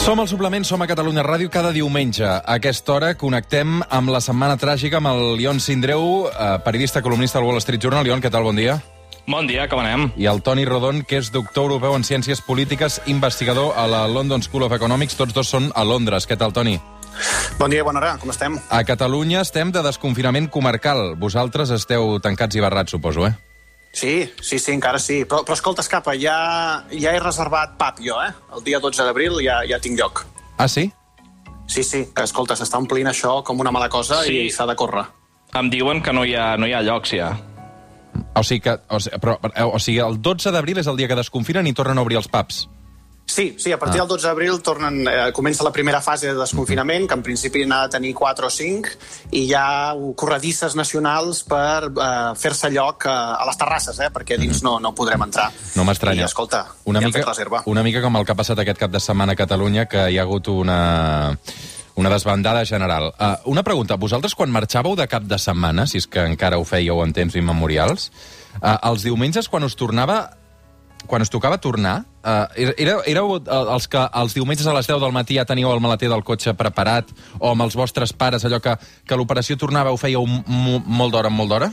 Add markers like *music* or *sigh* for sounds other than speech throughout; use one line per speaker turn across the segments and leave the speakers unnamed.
Som al suplement, som a Catalunya Ràdio cada diumenge. A aquesta hora connectem amb la setmana tràgica amb el Lion Sindreu, eh, periodista columnista del Wall Street Journal. Lion, què tal? Bon dia.
Bon dia, com anem?
I el Toni Rodon, que és doctor europeu en ciències polítiques, investigador a la London School of Economics. Tots dos són a Londres. Què tal, Toni?
Bon dia, bona hora, com estem?
A Catalunya estem de desconfinament comarcal. Vosaltres esteu tancats i barrats, suposo, eh?
Sí, sí, sí, encara sí. Però, però escolta, escapa, ja, ja he reservat pap jo, eh? El dia 12 d'abril ja, ja tinc lloc.
Ah, sí?
Sí, sí, que escolta, s'està omplint això com una mala cosa
Sí.
i s'ha de córrer.
Em diuen que no hi ha, no hi ha llocs ja.
O sigui, que, o, sigui, però, eh, o sigui, el 12 d'abril és el dia que desconfinen i tornen a obrir els pubs.
Sí, sí, a partir
Ah.
del 12 d'abril tornen, eh, comença la primera fase de desconfinament, que en principi n'ha de tenir 4 o 5, i hi ha corredisses nacionals per eh, fer-se lloc eh, a les terrasses, eh, perquè dins no, no podrem entrar.
No m'estranya.
I, escolta,
una
ja
mica,
reserva.
Una mica com el que ha passat aquest cap de setmana a Catalunya, que hi ha hagut una, una desbandada general. Uh, una pregunta, vosaltres quan marxàveu de cap de setmana, si és que encara ho fèieu en temps immemorials, uh, els diumenges quan us tornava quan us tocava tornar, uh, éreu, éreu uh, els que els diumenges a les 10 del matí ja teníeu el maleter del cotxe preparat, o amb els vostres pares, allò que, que l'operació tornava ho fèieu molt d'hora molt d'hora?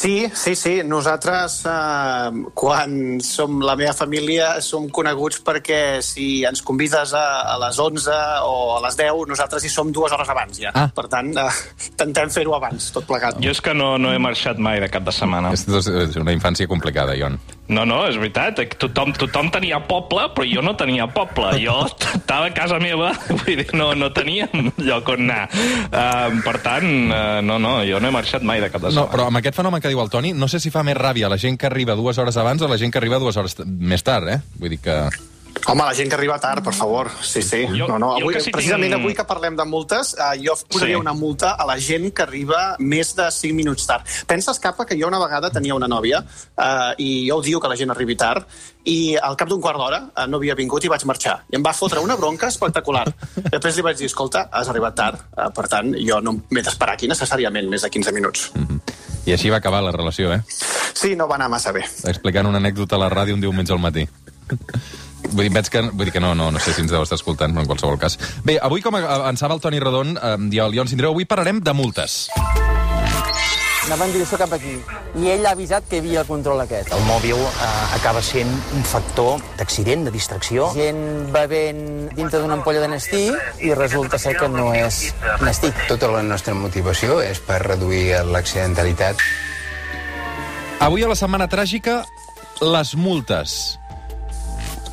Sí, sí, sí. Nosaltres, eh, quan som la meva família, som coneguts perquè si ens convides a, a les 11 o a les 10, nosaltres hi som dues hores abans ja.
Ah.
Per tant, eh, *laughs* intentem fer-ho abans, tot plegat.
Jo és que no, no he marxat mai de cap de setmana.
És, és una infància complicada, Ion.
No, no, és veritat. Tothom, tothom tenia poble, però jo no tenia poble. Jo estava a casa meva, *laughs* vull dir, no, no teníem lloc on anar. Uh, per tant, uh, no, no, jo no he marxat mai de cap de
No,
setmana.
però amb aquest fenomen que diu el Toni, no sé si fa més ràbia la gent que arriba dues hores abans o la gent que arriba dues hores més tard, eh? Vull dir que...
Home, la gent que arriba tard, per favor. Sí, sí.
Jo-
no, no. Avui,
sí
precisament
tinc-
avui que parlem de multes, eh, jo posaria
Sí.
una multa a la gent que arriba més de 5 minuts tard. Penses, Capa, que jo una vegada tenia una nòvia eh, i jo odio que la gent arribi tard i al cap d'un quart d'hora eh, no havia vingut i vaig marxar. I em va fotre una bronca espectacular. *laughs* Després li vaig dir, escolta, has arribat tard, eh, per tant, jo no m'he d'esperar aquí necessàriament més de 15 minuts.
I així va acabar la relació, eh?
Sí, no va anar massa bé.
Explicant una anècdota a la ràdio un diumenge al matí. Vull dir, veig que, vull dir que no, no, no sé si ens deu estar escoltant, en qualsevol cas. Bé, avui, com avançava el Toni Rodon eh, i el Ion Sindreu, avui parlarem de multes.
Anava en direcció cap aquí. I ell ha avisat que hi havia el control aquest.
El mòbil eh, acaba sent un factor d'accident, de distracció.
Gent bevent dintre d'una ampolla de Nestí i resulta ser que no és Nestí.
Tota la nostra motivació és per reduir l'accidentalitat.
Avui a la Setmana Tràgica, les multes.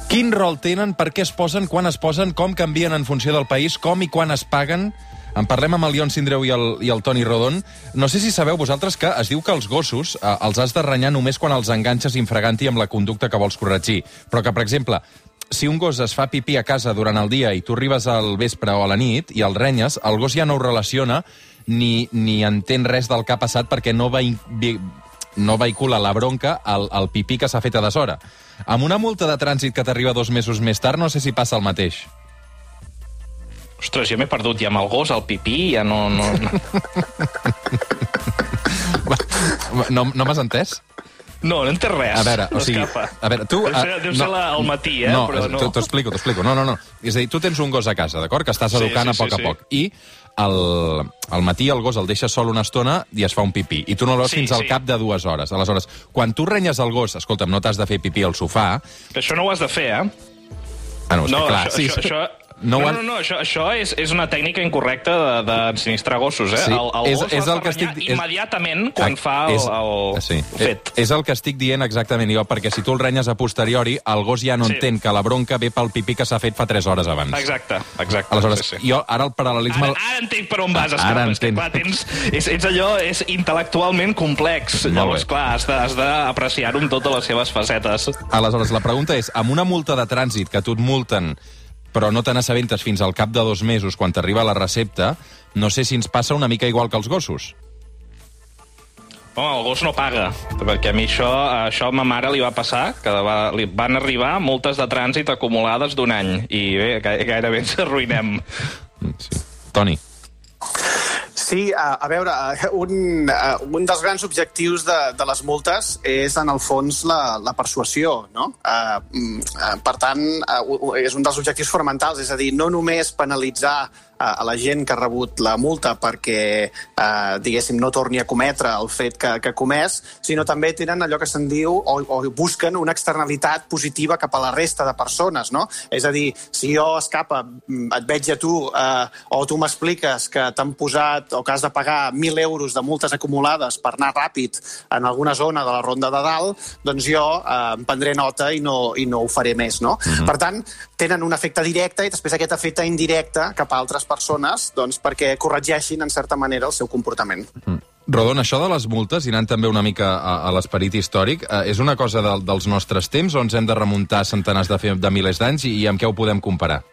Quin rol tenen, per què es posen, quan es posen, com canvien en funció del país, com i quan es paguen? En parlem amb el Lion Sindreu i el, i el Toni Rodon. No sé si sabeu vosaltres que es diu que els gossos eh, els has de renyar només quan els enganxes infraganti amb la conducta que vols corregir. Però que, per exemple, si un gos es fa pipí a casa durant el dia i tu arribes al vespre o a la nit i el renyes, el gos ja no ho relaciona ni, ni entén res del que ha passat perquè no va, no vehicula la bronca al, al pipí que s'ha fet a deshora. Amb una multa de trànsit que t'arriba dos mesos més tard, no sé si passa el mateix.
Ostres, jo m'he perdut ja amb el gos, el pipí, ja no... no, no. *laughs*
No, no m'has entès?
No, no entès res.
A veure, o sigui, a veure, tu...
Deu ser,
ah,
deu ser la, al matí, eh?
no,
però no.
t'ho- explico, t'ho explico. No, no, no. És a dir, tu tens un gos a casa, d'acord? Que estàs
Sí,
educant
sí,
a poc
sí,
a
sí.
poc. I al, al matí el gos el deixes sol una estona i es fa un pipí. I tu no el veus
Sí,
fins al
sí.
cap de dues hores. Aleshores, quan tu renyes el gos, escolta'm, no t'has de fer pipí al sofà...
Això no ho has de fer, eh?
Ah, no,
No,
clar,
això,
sí,
això, això,
No,
No, no, no, això, això és, és una tècnica incorrecta de- d'ensinistrar gossos, eh?
Sí,
el, el
és-
gos
és el que
de
estic- és-
immediatament quan
Ah,
fa el,
és-
el
sí.
fet.
És el que estic dient exactament jo, perquè si tu el renyes a posteriori, el gos ja no
Sí.
entén que la bronca ve pel pipí que s'ha fet fa 3 hores abans.
Exacte, exacte.
Aleshores,
sí, sí.
jo ara el paral·lelisme...
Ara, ara entenc per on vas,
Ara
Escapa. És que,
entenc.
clar, tens, és, ets allò, és intel·lectualment complex.
Molt
Llavors,
bé.
clar, de- has d'apreciar-ho amb totes les seves facetes.
Aleshores, la pregunta és, amb una multa de trànsit que tu et multen però no te n'assabentes fins al cap de dos mesos quan t'arriba la recepta, no sé si ens passa una mica igual que els gossos.
Home, el gos no paga, perquè a mi això, això a ma mare li va passar, que va, li van arribar multes de trànsit acumulades d'un any, i bé, ga- gairebé ens arruïnem.
Sí. Toni.
Sí, a, a veure, eh, un, eh, un dels grans objectius de, de les multes és, en el fons, la, la persuasió, no? Uh, per tant, és un dels objectius fonamentals, és a dir, no només penalitzar a, la gent que ha rebut la multa perquè, uh, diguéssim, no torni a cometre el fet que, que ha comès, sinó també tenen allò que se'n diu, o, o busquen una externalitat positiva cap a la resta de persones, no? És a dir, si jo escapa, mm, et veig a tu, uh, o tu m'expliques que t'han posat o que has de pagar 1.000 euros de multes acumulades per anar ràpid en alguna zona de la ronda de dalt, doncs jo eh, em prendré nota i no, i no ho faré més. No?
Mhm.
Per tant, tenen un efecte directe i després aquest efecte indirecte cap a altres persones doncs, perquè corregeixin, en certa manera, el seu comportament.
Rodon, això de les multes, i anant també una mica a, a l'esperit històric, eh, és una cosa de, dels nostres temps o ens hem de remuntar centenars de, de milers d'anys i, i amb què ho podem comparar?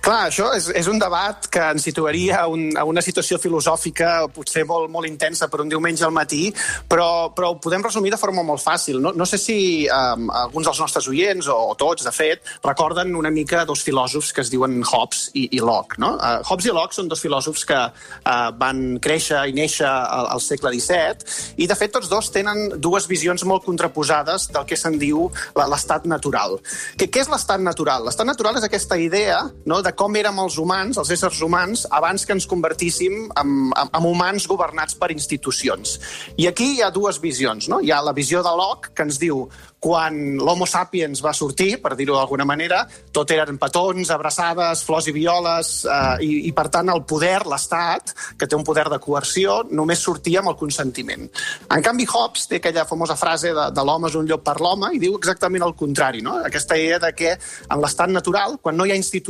Clar, això és, és un debat que ens situaria a, un, a una situació filosòfica potser molt, molt intensa per un diumenge al matí, però, però ho podem resumir de forma molt fàcil. No, no sé si um, alguns dels nostres oients, o, o tots, de fet, recorden una mica dos filòsofs que es diuen Hobbes i, i Locke. No? Uh, Hobbes i Locke són dos filòsofs que uh, van créixer i néixer al, al segle XVII i, de fet, tots dos tenen dues visions molt contraposades del que se'n diu l'estat natural. Què és l'estat natural? L'estat natural és aquesta idea no, de com érem els humans, els éssers humans, abans que ens convertíssim en, en, en humans governats per institucions. I aquí hi ha dues visions. No? Hi ha la visió de Locke, que ens diu quan l'Homo sapiens va sortir, per dir-ho d'alguna manera, tot eren petons, abraçades, flors i violes, eh, i, i per tant el poder, l'Estat, que té un poder de coerció, només sortia amb el consentiment. En canvi, Hobbes té aquella famosa frase de, de l'home és un llop per l'home i diu exactament el contrari, no? aquesta idea de que en l'estat natural, quan no hi ha institucions,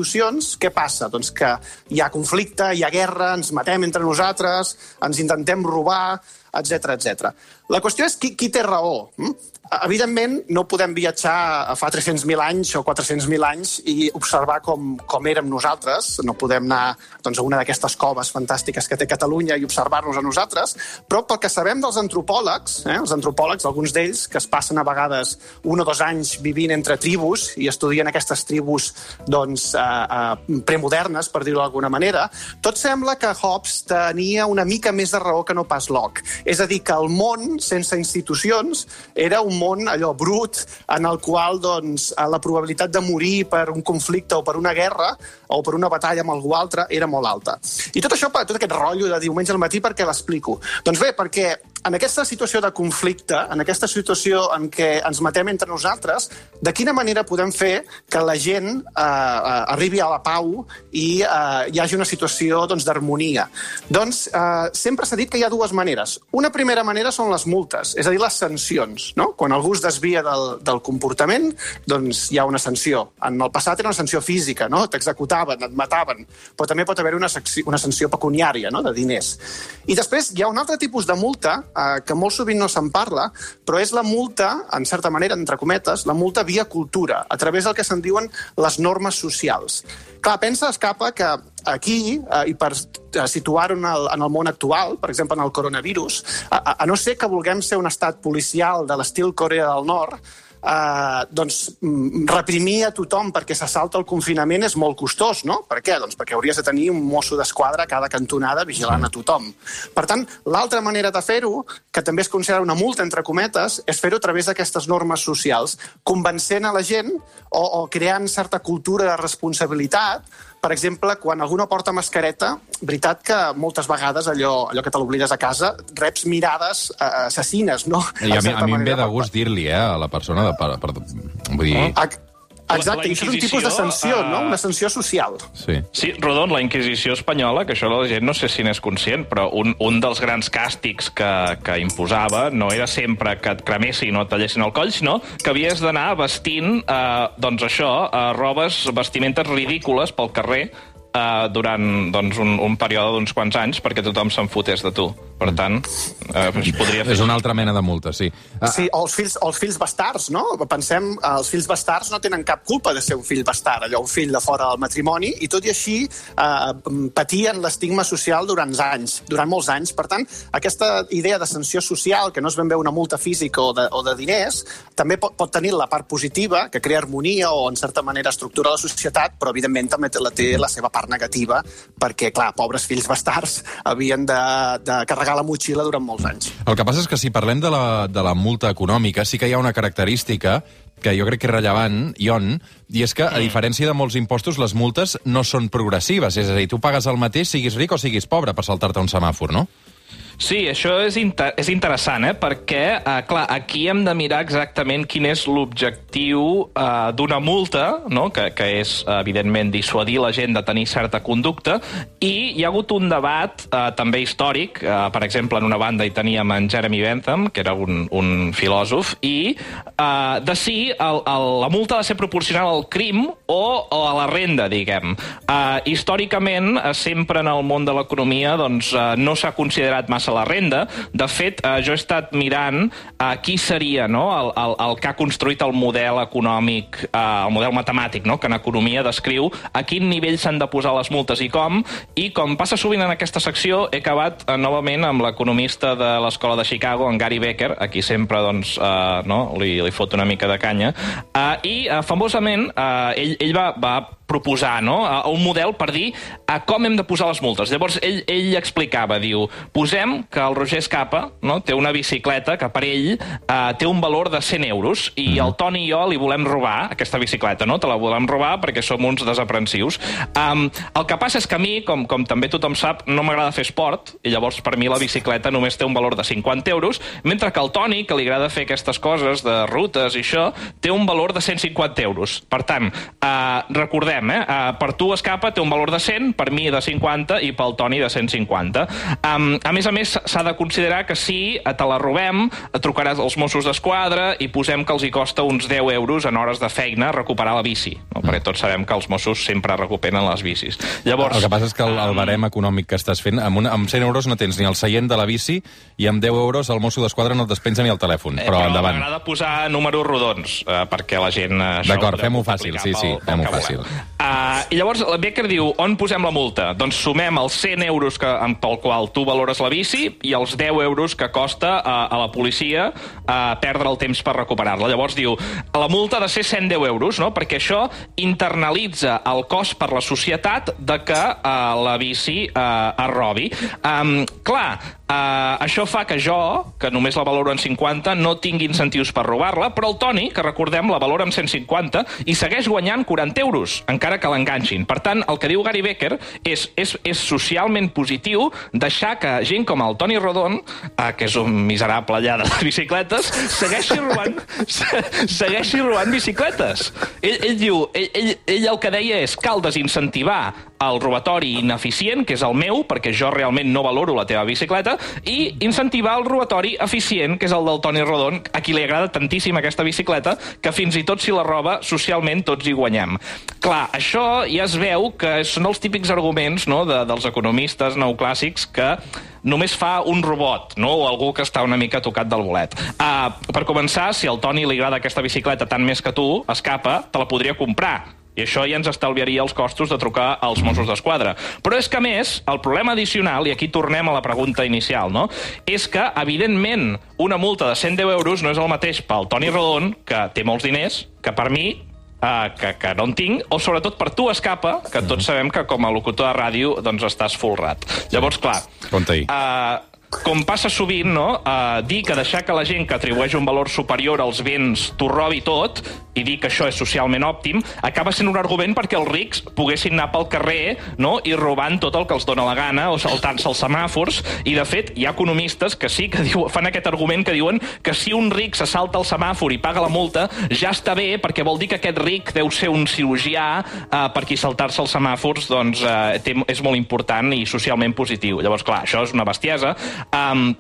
què passa? Doncs que hi ha conflicte, hi ha guerra, ens matem entre nosaltres, ens intentem robar, etc etc. La qüestió és qui, qui té raó. Hm? Evidentment, no podem viatjar a fa 300.000 anys o 400.000 anys i observar com, com érem nosaltres. No podem anar doncs, a una d'aquestes coves fantàstiques que té Catalunya i observar-nos a nosaltres, però pel que sabem dels antropòlegs, eh, els antropòlegs, alguns d'ells que es passen a vegades un o dos anys vivint entre tribus i estudien aquestes tribus doncs, eh, eh, premodernes, per dir-ho d'alguna manera, tot sembla que Hobbes tenia una mica més de raó que no pas Locke. És a dir, que el món sense institucions era un món allò brut en el qual doncs, la probabilitat de morir per un conflicte o per una guerra o per una batalla amb algú altre era molt alta. I tot això, tot aquest rotllo de diumenge al matí, per què l'explico? Doncs bé, perquè en aquesta situació de conflicte, en aquesta situació en què ens matem entre nosaltres, de quina manera podem fer que la gent eh, eh, arribi a la pau i eh, hi hagi una situació doncs, d'harmonia? Doncs eh, sempre s'ha dit que hi ha dues maneres. Una primera manera són les multes, és a dir, les sancions. No? Quan algú es desvia del, del comportament, doncs hi ha una sanció. En el passat era una sanció física, no? t'executaven, et mataven, però també pot haver una, una sanció pecuniària, no? de diners. I després hi ha un altre tipus de multa eh, que molt sovint no se'n parla, però és la multa, en certa manera, entre cometes, la multa via cultura, a través del que se'n diuen les normes socials. Clar, pensa, Escapa, que aquí, eh, i per situar-ho en, el, en el món actual, per exemple, en el coronavirus, a, a no ser que vulguem ser un estat policial de l'estil Corea del Nord, eh, doncs mm, reprimir a tothom perquè s'assalta el confinament és molt costós, no? Per què? Doncs perquè hauries de tenir un mosso d'esquadra a cada cantonada vigilant a tothom. Per tant, l'altra manera de fer-ho, que també es considera una multa, entre cometes, és fer-ho a través d'aquestes normes socials, convencent a la gent o, o creant certa cultura de responsabilitat per exemple, quan algú no porta mascareta, veritat que moltes vegades allò, allò que te l'oblides a casa, reps mirades eh, assassines, no?
I a mi, a mi em ve de gust dir-li, eh, a la persona, de, per, per, vull dir...
Ex- Exacte, i això és un tipus de sanció, no? Una sanció social.
Sí.
Sí, Rodon, la Inquisició espanyola, que això la gent no sé si n'és conscient, però un, un dels grans càstigs que, que imposava no era sempre que et cremessin o et tallessin el coll, sinó que havies d'anar vestint, eh, doncs això, eh, robes, vestimentes ridícules pel carrer eh, durant doncs, un, un període d'uns quants anys perquè tothom se'n fotés de tu. Per tant, eh, es podria fer...
És una altra mena de multa, sí. Ah,
Sí, o els fills, els fills bastards, no? Pensem, eh, els fills bastards no tenen cap culpa de ser un fill bastard, allò, un fill de fora del matrimoni, i tot i així eh, patien l'estigma social durant anys, durant molts anys. Per tant, aquesta idea de sanció social, que no és ben bé una multa física o de, o de diners, també pot, pot tenir la part positiva, que crea harmonia o, en certa manera, estructura la societat, però, evidentment, també té la, té la seva part negativa, perquè, clar, pobres fills bastards havien de, de carregar la motxilla durant molts anys.
El que passa és que si parlem de la, de la multa econòmica, sí que hi ha una característica que jo crec que és rellevant, Ion, i és que, a diferència de molts impostos, les multes no són progressives. És a dir, tu pagues el mateix, siguis ric o siguis pobre, per saltar-te un semàfor, no?
Sí, això és, inter és interessant, eh? perquè, eh, clar, aquí hem de mirar exactament quin és l'objectiu eh, d'una multa, no? que, que és, evidentment, dissuadir la gent de tenir certa conducta, i hi ha hagut un debat eh, també històric, eh, per exemple, en una banda hi teníem en Jeremy Bentham, que era un, un filòsof, i eh, de si el, el, la multa ha de ser proporcional al crim o, o a la renda, diguem. Eh, històricament, eh, sempre en el món de l'economia doncs, eh, no s'ha considerat massa la renda. De fet, eh, jo he estat mirant eh, qui seria no, el, el, el que ha construït el model econòmic, eh, el model matemàtic, no, que en economia descriu a quin nivell s'han de posar les multes i com, i com passa sovint en aquesta secció, he acabat eh, novament amb l'economista de l'Escola de Chicago, en Gary Becker, a qui sempre doncs, eh, no, li, li fot una mica de canya, eh, i eh, famosament eh, ell, ell va, va proposar no? un model per dir a com hem de posar les multes. Llavors, ell, ell explicava, diu, posem que el Roger Escapa no? té una bicicleta que per ell eh, té un valor de 100 euros i el Toni i jo li volem robar aquesta bicicleta, no? Te la volem robar perquè som uns desaprensius. Um, el que passa és que a mi, com, com també tothom sap, no m'agrada fer esport i llavors per mi la bicicleta només té un valor de 50 euros, mentre que el Toni, que li agrada fer aquestes coses de rutes i això, té un valor de 150 euros. Per tant, eh, recordem, eh? Uh, per tu Escapa té un valor de 100, per mi de 50 i pel Toni de 150. Um, a més a més, s'ha de considerar que si te la robem, trucaràs als Mossos d'Esquadra i posem que els hi costa uns 10 euros en hores de feina recuperar la bici, no? perquè tots sabem que els Mossos sempre recuperen les bicis. Llavors,
El que passa és que el, el barem econòmic que estàs fent, amb, una, amb 100 euros no tens ni el seient de la bici i amb 10 euros el mosso d'esquadra no et despenja ni el telèfon.
Eh,
Però, endavant.
m'agrada posar números rodons, eh, perquè la gent... eh,
D'acord, fem-ho fàcil, sí, sí, fem-ho fàcil.
volem. Uh, I llavors la Becker diu, on posem la multa? Doncs sumem els 100 euros que, amb pel qual tu valores la bici i els 10 euros que costa uh, a la policia uh, perdre el temps per recuperar-la. Llavors diu, la multa ha de ser 110 euros, no? perquè això internalitza el cost per la societat de que uh, la bici uh, es robi. Um, clar, Uh, això fa que jo, que només la valoro en 50, no tingui incentius per robar-la, però el Toni, que recordem, la valora en 150 i segueix guanyant 40 euros, encara que l'enganxin. Per tant, el que diu Gary Becker és, és, és socialment positiu deixar que gent com el Toni Rodon, uh, que és un miserable allà de bicicletes, segueixi robant, *laughs* se, segueixi robant bicicletes. Ell, ell diu, ell, ell, ell el que deia és cal desincentivar el robatori ineficient, que és el meu, perquè jo realment no valoro la teva bicicleta, i incentivar el robatori eficient, que és el del Toni Rodon, a qui li agrada tantíssim aquesta bicicleta, que fins i tot si la roba, socialment tots hi guanyem. Clar, això ja es veu que són els típics arguments no, de, dels economistes neoclàssics que només fa un robot, no? o algú que està una mica tocat del bolet. Uh, per començar, si al Toni li agrada aquesta bicicleta tant més que tu, escapa, te la podria comprar. I això ja ens estalviaria els costos de trucar als Mossos d'Esquadra. Però és que, a més, el problema addicional, i aquí tornem a la pregunta inicial, no? és que, evidentment, una multa de 110 euros no és el mateix pel Toni Rodon, que té molts diners, que per mi, Uh, que, que no en tinc, o sobretot per tu, Escapa, que tots sabem que com a locutor de ràdio doncs estàs folrat. Llavors, clar...
Compte-hi.
Uh, com passa sovint, no? Uh, dir que deixar que la gent que atribueix un valor superior als béns t'ho robi tot i dir que això és socialment òptim, acaba sent un argument perquè els rics poguessin anar pel carrer no? i robant tot el que els dona la gana o saltant-se els semàfors. I, de fet, hi ha economistes que sí que diu, fan aquest argument que diuen que si un ric se salta el semàfor i paga la multa, ja està bé perquè vol dir que aquest ric deu ser un cirurgià eh, per qui saltar-se els semàfors doncs, eh, té, és molt important i socialment positiu. Llavors, clar, això és una bestiesa. Um,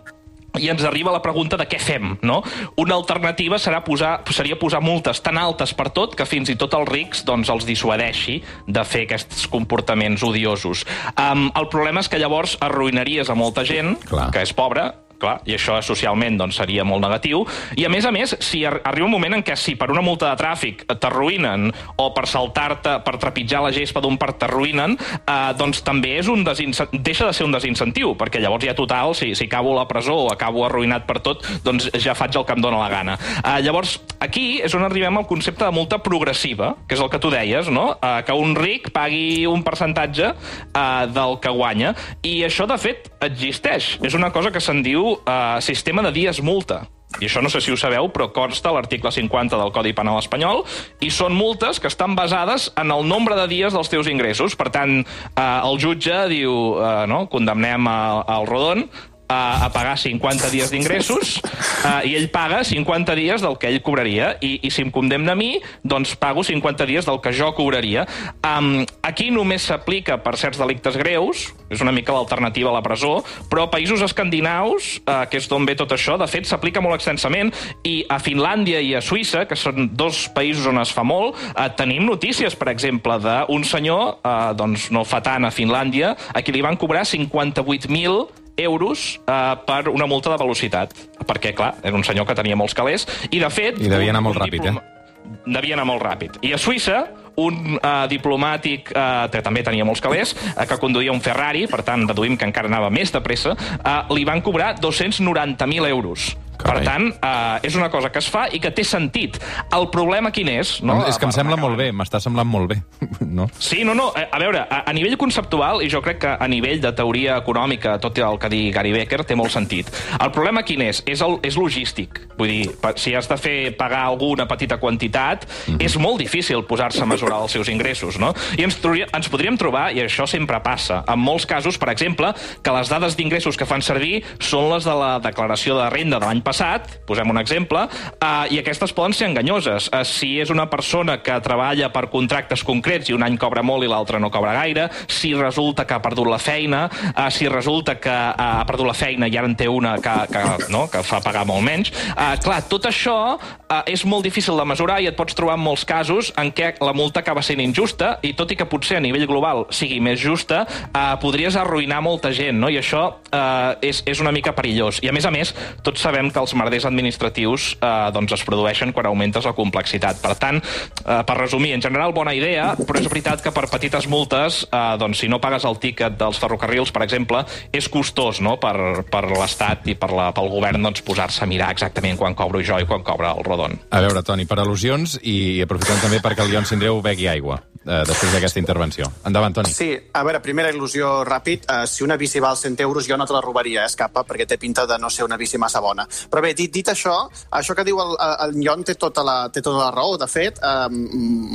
i ens arriba la pregunta de què fem, no? Una alternativa serà posar, seria posar multes tan altes per tot que fins i tot els rics doncs, els dissuadeixi de fer aquests comportaments odiosos. Um, el problema és que llavors arruïnaries a molta gent Clar. que és pobra clar, i això socialment doncs, seria molt negatiu. I a més a més, si ar arriba un moment en què si per una multa de tràfic t'arruïnen o per saltar-te, per trepitjar la gespa d'un parc t'arruïnen, eh, doncs també és un deixa de ser un desincentiu, perquè llavors ja total, si, si acabo a la presó o acabo arruïnat per tot, doncs ja faig el que em dóna la gana. Eh, llavors, aquí és on arribem al concepte de multa progressiva, que és el que tu deies, no? Eh, que un ric pagui un percentatge eh, del que guanya. I això, de fet, existeix. És una cosa que se'n diu eh, sistema de dies multa. I això no sé si ho sabeu, però consta l'article 50 del Codi Penal espanyol, i són multes que estan basades en el nombre de dies dels teus ingressos. Per tant, eh, el jutge diu, eh, no, condemnem al Rodon a, a pagar 50 dies d'ingressos uh, i ell paga 50 dies del que ell cobraria i, i si em condemna a mi, doncs pago 50 dies del que jo cobraria. Um, aquí només s'aplica per certs delictes greus, és una mica l'alternativa a la presó, però a països escandinaus, uh, que és d'on ve tot això, de fet s'aplica molt extensament i a Finlàndia i a Suïssa, que són dos països on es fa molt, uh, tenim notícies, per exemple, d'un senyor, uh, doncs no fa tant a Finlàndia, a qui li van cobrar 58.000 euros eh, per una multa de velocitat. Perquè, clar, era un senyor que tenia molts calés, i de fet...
I devia anar molt ràpid, diploma... eh?
Devia anar molt ràpid. I a Suïssa, un uh, diplomàtic uh, que també tenia molts calés, uh, que conduïa un Ferrari, per tant, deduïm que encara anava més de pressa, uh, li van cobrar 290.000 euros. Carai. Per tant, uh, és una cosa que es fa i que té sentit. El problema quin és? No?
És que em sembla molt bé, m'està semblant molt bé. *laughs* no?
Sí, no, no. A veure, a, a nivell conceptual, i jo crec que a nivell de teoria econòmica, tot el que digui Gary Becker té molt sentit. El problema quin és? És, el, és logístic. Vull dir, si has de fer pagar alguna petita quantitat, mm -hmm. és molt difícil posar-se a mesurar els seus ingressos, no? I ens, ens podríem trobar, i això sempre passa, en molts casos, per exemple, que les dades d'ingressos que fan servir són les de la declaració de renda de l'any passat, posem un exemple, uh, i aquestes poden ser enganyoses. Uh, si és una persona que treballa per contractes concrets i un any cobra molt i l'altre no cobra gaire, si resulta que ha perdut la feina, uh, si resulta que uh, ha perdut la feina i ara en té una que, que, no, que fa pagar molt menys, uh, clar, tot això uh, és molt difícil de mesurar i et pots trobar en molts casos en què la multa acaba sent injusta i tot i que potser a nivell global sigui més justa, uh, podries arruïnar molta gent, no? I això uh, és, és una mica perillós. I a més a més, tots sabem que els merders administratius eh, doncs es produeixen quan augmentes la complexitat. Per tant, eh, per resumir, en general bona idea, però és veritat que per petites multes, eh, doncs si no pagues el tíquet dels ferrocarrils, per exemple, és costós no? per, per l'Estat i per la, pel govern doncs, posar-se a mirar exactament quan cobro jo i quan cobra el Rodon.
A veure, Toni, per al·lusions i aprofitant també perquè el Guion Sindreu begui aigua eh, després d'aquesta intervenció. Endavant, Toni.
Sí, a veure, primera il·lusió ràpid. Uh, si una bici val 100 euros, jo no te la robaria, eh, escapa, perquè té pinta de no ser una bici massa bona. Però bé, dit, dit això, això que diu el, el Nyon té tota, la, té tota la raó. De fet, um,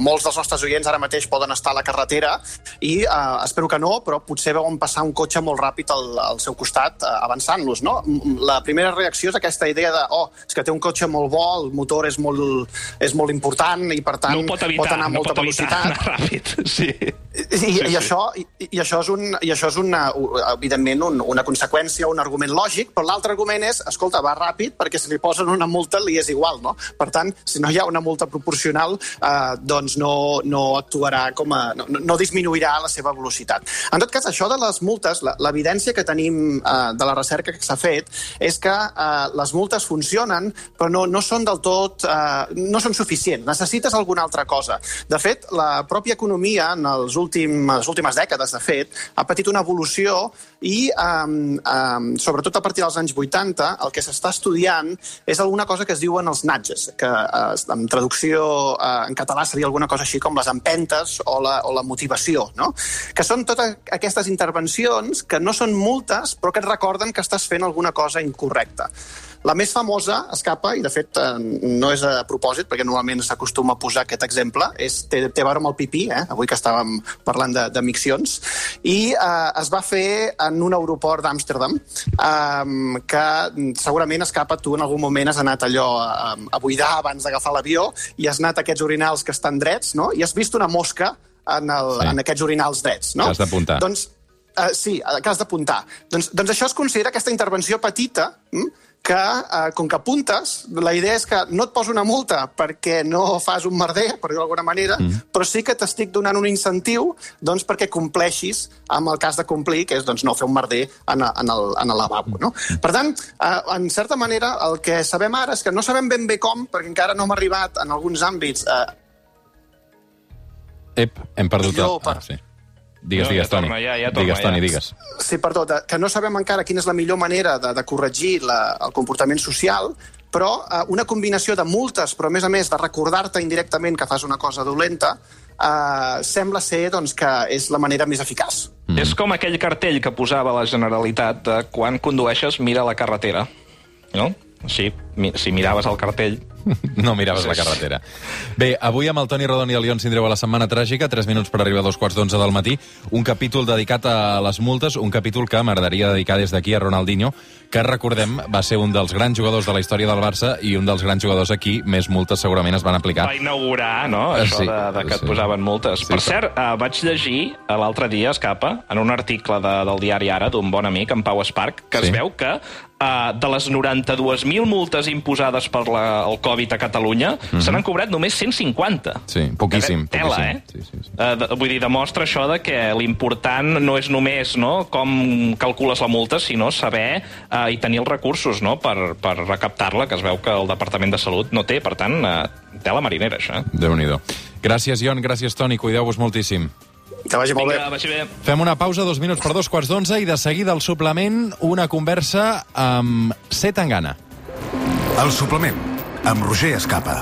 molts dels nostres oients ara mateix poden estar a la carretera i uh, espero que no, però potser veuen passar un cotxe molt ràpid al, al seu costat, uh, avançant-los, no? La primera reacció és aquesta idea de, oh, és que té un cotxe molt bo, el motor és molt, és molt important i, per tant,
no pot, evitar,
pot anar a
no
molta
pot
velocitat.
Evitar ràpid, *laughs* sí.
I, sí, i,
sí.
això, i, i això és, un, i això és una, evidentment un, una conseqüència, un argument lògic, però l'altre argument és, escolta, va ràpid perquè si li posen una multa li és igual, no? Per tant, si no hi ha una multa proporcional, eh, doncs no, no actuarà com a... No, no disminuirà la seva velocitat. En tot cas, això de les multes, l'evidència que tenim eh, de la recerca que s'ha fet és que eh, les multes funcionen, però no, no són del tot... Eh, no són suficients. Necessites alguna altra cosa. De fet, la pròpia economia, en els últim, les últimes dècades, de fet, ha patit una evolució i, um, um, sobretot a partir dels anys 80, el que s'està estudiant és alguna cosa que es diuen els nudges, que uh, en traducció uh, en català seria alguna cosa així com les empentes o la, o la motivació, no? que són totes aquestes intervencions que no són multes, però que et recorden que estàs fent alguna cosa incorrecta. La més famosa, escapa, i de fet eh, no és a propòsit, perquè normalment s'acostuma a posar aquest exemple, és, té, té a veure amb el pipí, eh? avui que estàvem parlant de, de miccions, i eh, es va fer en un aeroport d'Amsterdam, eh, que segurament, escapa, tu en algun moment has anat allò a, a buidar abans d'agafar l'avió i has anat a aquests orinals que estan drets, no? i has vist una mosca en, el,
Sí.
en aquests orinals drets. No?
Has d'apuntar.
Doncs, uh, sí, eh, que has d'apuntar. Doncs, doncs això es considera aquesta intervenció petita, hm? Que, eh, com que apuntes, la idea és que no et poso una multa perquè no fas un merder, per dir-ho d'alguna manera, mm. però sí que t'estic donant un incentiu doncs, perquè compleixis amb el cas de complir, que és doncs, no fer un merder en, a- en, el, en el lavabo. No? Per tant, eh, en certa manera, el que sabem ara és que no sabem ben bé com, perquè encara no hem arribat en alguns àmbits eh,
Ep, hem perdut...
Millor
el- Ah, sí. Digues,
No,
digues,
ja torna,
Toni.
ja- ja torna,
digues, Toni,
ja.
digues.
Sí, perdó, de, que no sabem encara quina és la millor manera de, de corregir la, el comportament social, però eh, una combinació de multes, però a més a més de recordar-te indirectament que fas una cosa dolenta, eh, sembla ser doncs, que és la manera més eficaç.
Mm. És com aquell cartell que posava la Generalitat de quan condueixes mira la carretera. No? Així, mi, si miraves el cartell... *laughs*
No miraves la carretera. Bé, avui amb el Toni Rodon i el Lion Sindreu a la Setmana Tràgica, 3 minuts per arribar a dos quarts d'onze del matí, un capítol dedicat a les multes, un capítol que m'agradaria dedicar des d'aquí a Ronaldinho, que recordem va ser un dels grans jugadors de la història del Barça i un dels grans jugadors aquí més multes segurament es van aplicar.
Va inaugurar, no?, això
sí,
de, de que
sí.
et posaven multes.
Sí,
per cert, uh, vaig llegir uh, l'altre dia, Escapa, en un article de, del diari Ara, d'un bon amic, en Pau Esparc, que
Sí.
es veu que uh, de les 92.000 multes imposades per la, el Covid a Catalunya, mm -hmm. se n'han cobrat només 150.
Sí, poquíssim,
Tela,
poquíssim.
eh?
Sí, sí, sí.
Uh, de, vull dir, demostra això de que l'important no és només no, com calcules la multa, sinó saber uh, i tenir els recursos no, per, per recaptar-la, que es veu que el Departament de Salut no té. Per tant, uh, tela marinera, això. eh?
Déu-n'hi-do. Gràcies, Ion, gràcies, Toni. Cuideu-vos moltíssim.
Que vagi molt
Vinga,
bé.
vagi bé.
Fem una pausa, dos minuts per dos quarts d'onze, i de seguida al suplement una conversa amb C. Tangana.
El suplement, amb Roger Escapa.